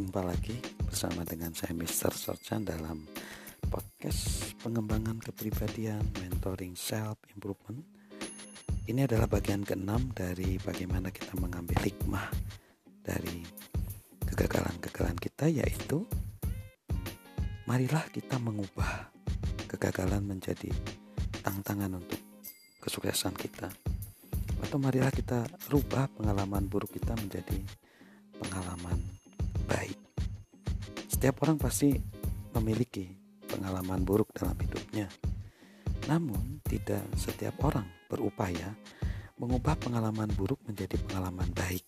Jumpa lagi bersama dengan saya Mr. Sorchan dalam podcast pengembangan kepribadian mentoring self improvement. Ini adalah bagian keenam dari bagaimana kita mengambil hikmah dari kegagalan-kegagalan kita yaitu marilah kita mengubah kegagalan menjadi tantangan untuk kesuksesan kita. Atau marilah kita rubah pengalaman buruk kita menjadi pengalaman baik. Setiap orang pasti memiliki pengalaman buruk dalam hidupnya. Namun, tidak setiap orang berupaya mengubah pengalaman buruk menjadi pengalaman baik.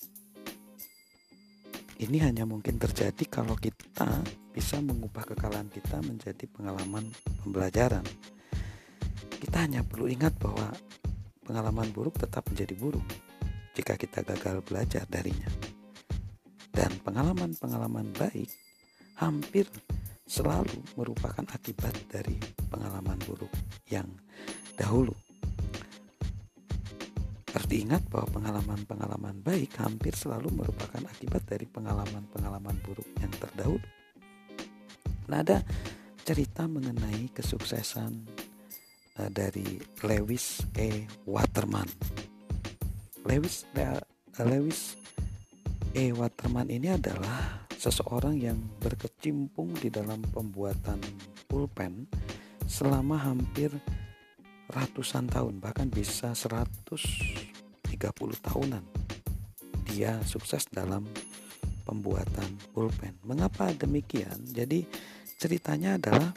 Ini hanya mungkin terjadi kalau kita bisa mengubah kekalahan kita menjadi pengalaman pembelajaran. Kita hanya perlu ingat bahwa pengalaman buruk tetap menjadi buruk jika kita gagal belajar darinya. Dan pengalaman-pengalaman baik hampir selalu merupakan akibat dari pengalaman buruk yang dahulu. Harus diingat bahwa pengalaman-pengalaman baik hampir selalu merupakan akibat dari pengalaman-pengalaman buruk yang terdahulu. Nah, ada cerita mengenai kesuksesan uh, dari Lewis E. Waterman. Lewis uh, Lewis E. Waterman ini adalah seseorang yang berkecimpung di dalam pembuatan pulpen selama hampir ratusan tahun bahkan bisa 130 tahunan. Dia sukses dalam pembuatan pulpen. Mengapa demikian? Jadi ceritanya adalah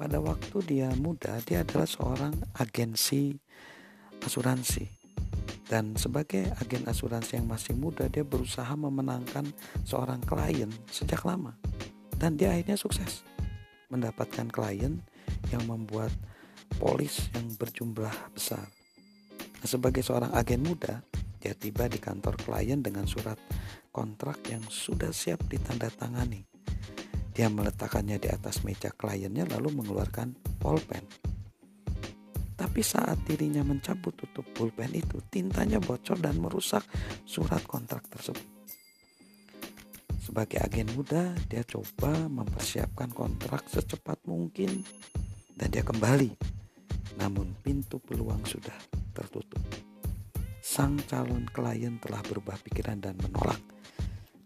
pada waktu dia muda dia adalah seorang agensi asuransi dan sebagai agen asuransi yang masih muda, dia berusaha memenangkan seorang klien sejak lama. Dan dia akhirnya sukses mendapatkan klien yang membuat polis yang berjumlah besar. Nah, sebagai seorang agen muda, dia tiba di kantor klien dengan surat kontrak yang sudah siap ditandatangani. Dia meletakkannya di atas meja kliennya lalu mengeluarkan pulpen tapi saat dirinya mencabut tutup pulpen itu, tintanya bocor dan merusak surat kontrak tersebut. Sebagai agen muda, dia coba mempersiapkan kontrak secepat mungkin dan dia kembali. Namun pintu peluang sudah tertutup. Sang calon klien telah berubah pikiran dan menolak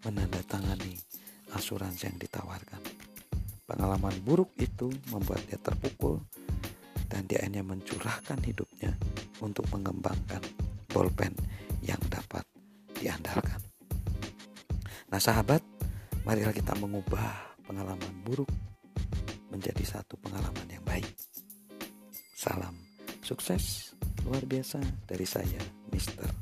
menandatangani asuransi yang ditawarkan. Pengalaman buruk itu membuat dia terpukul dan dia hanya mencurahkan hidupnya untuk mengembangkan bolpen yang dapat diandalkan. Nah, sahabat, marilah kita mengubah pengalaman buruk menjadi satu pengalaman yang baik. Salam sukses luar biasa dari saya. Sorchan.